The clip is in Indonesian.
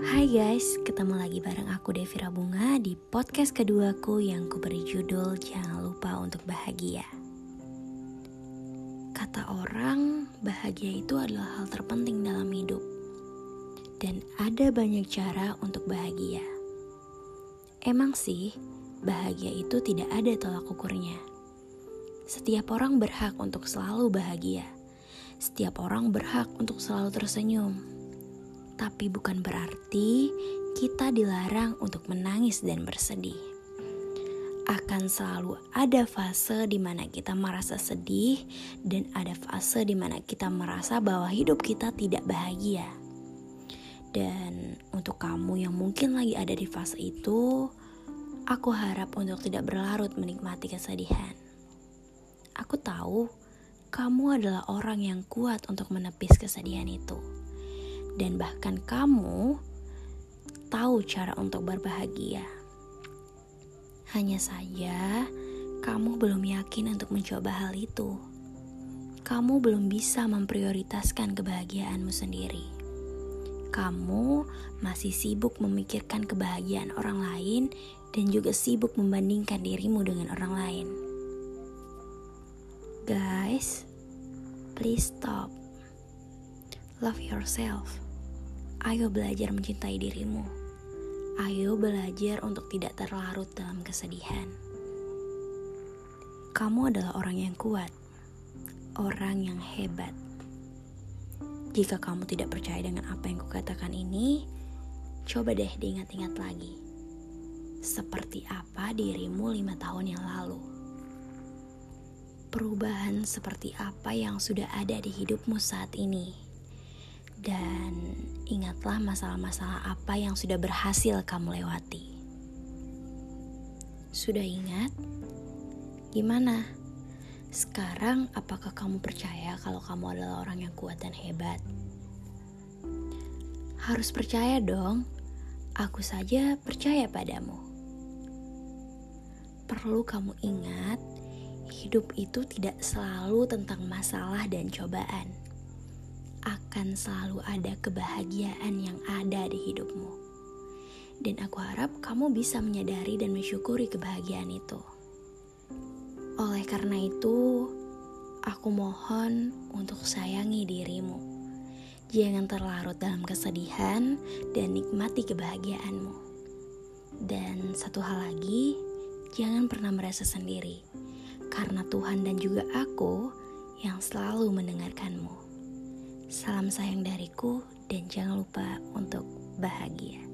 Hai guys, ketemu lagi bareng aku Devira Bunga di podcast keduaku yang ku beri judul Jangan Lupa Untuk Bahagia. Kata orang, bahagia itu adalah hal terpenting dalam hidup. Dan ada banyak cara untuk bahagia. Emang sih, bahagia itu tidak ada tolak ukurnya. Setiap orang berhak untuk selalu bahagia. Setiap orang berhak untuk selalu tersenyum tapi bukan berarti kita dilarang untuk menangis dan bersedih. Akan selalu ada fase di mana kita merasa sedih, dan ada fase di mana kita merasa bahwa hidup kita tidak bahagia. Dan untuk kamu yang mungkin lagi ada di fase itu, aku harap untuk tidak berlarut menikmati kesedihan. Aku tahu kamu adalah orang yang kuat untuk menepis kesedihan itu dan bahkan kamu tahu cara untuk berbahagia. Hanya saja, kamu belum yakin untuk mencoba hal itu. Kamu belum bisa memprioritaskan kebahagiaanmu sendiri. Kamu masih sibuk memikirkan kebahagiaan orang lain dan juga sibuk membandingkan dirimu dengan orang lain. Guys, please stop. Love yourself. Ayo belajar mencintai dirimu. Ayo belajar untuk tidak terlarut dalam kesedihan. Kamu adalah orang yang kuat, orang yang hebat. Jika kamu tidak percaya dengan apa yang kukatakan ini, coba deh diingat-ingat lagi. Seperti apa dirimu lima tahun yang lalu? Perubahan seperti apa yang sudah ada di hidupmu saat ini? Dan ingatlah masalah-masalah apa yang sudah berhasil kamu lewati. Sudah ingat? Gimana? Sekarang apakah kamu percaya kalau kamu adalah orang yang kuat dan hebat? Harus percaya dong. Aku saja percaya padamu. Perlu kamu ingat, hidup itu tidak selalu tentang masalah dan cobaan akan selalu ada kebahagiaan yang ada di hidupmu. Dan aku harap kamu bisa menyadari dan mensyukuri kebahagiaan itu. Oleh karena itu, aku mohon untuk sayangi dirimu. Jangan terlarut dalam kesedihan dan nikmati kebahagiaanmu. Dan satu hal lagi, jangan pernah merasa sendiri, karena Tuhan dan juga aku yang selalu mendengarkanmu. Salam sayang dariku dan jangan lupa untuk bahagia.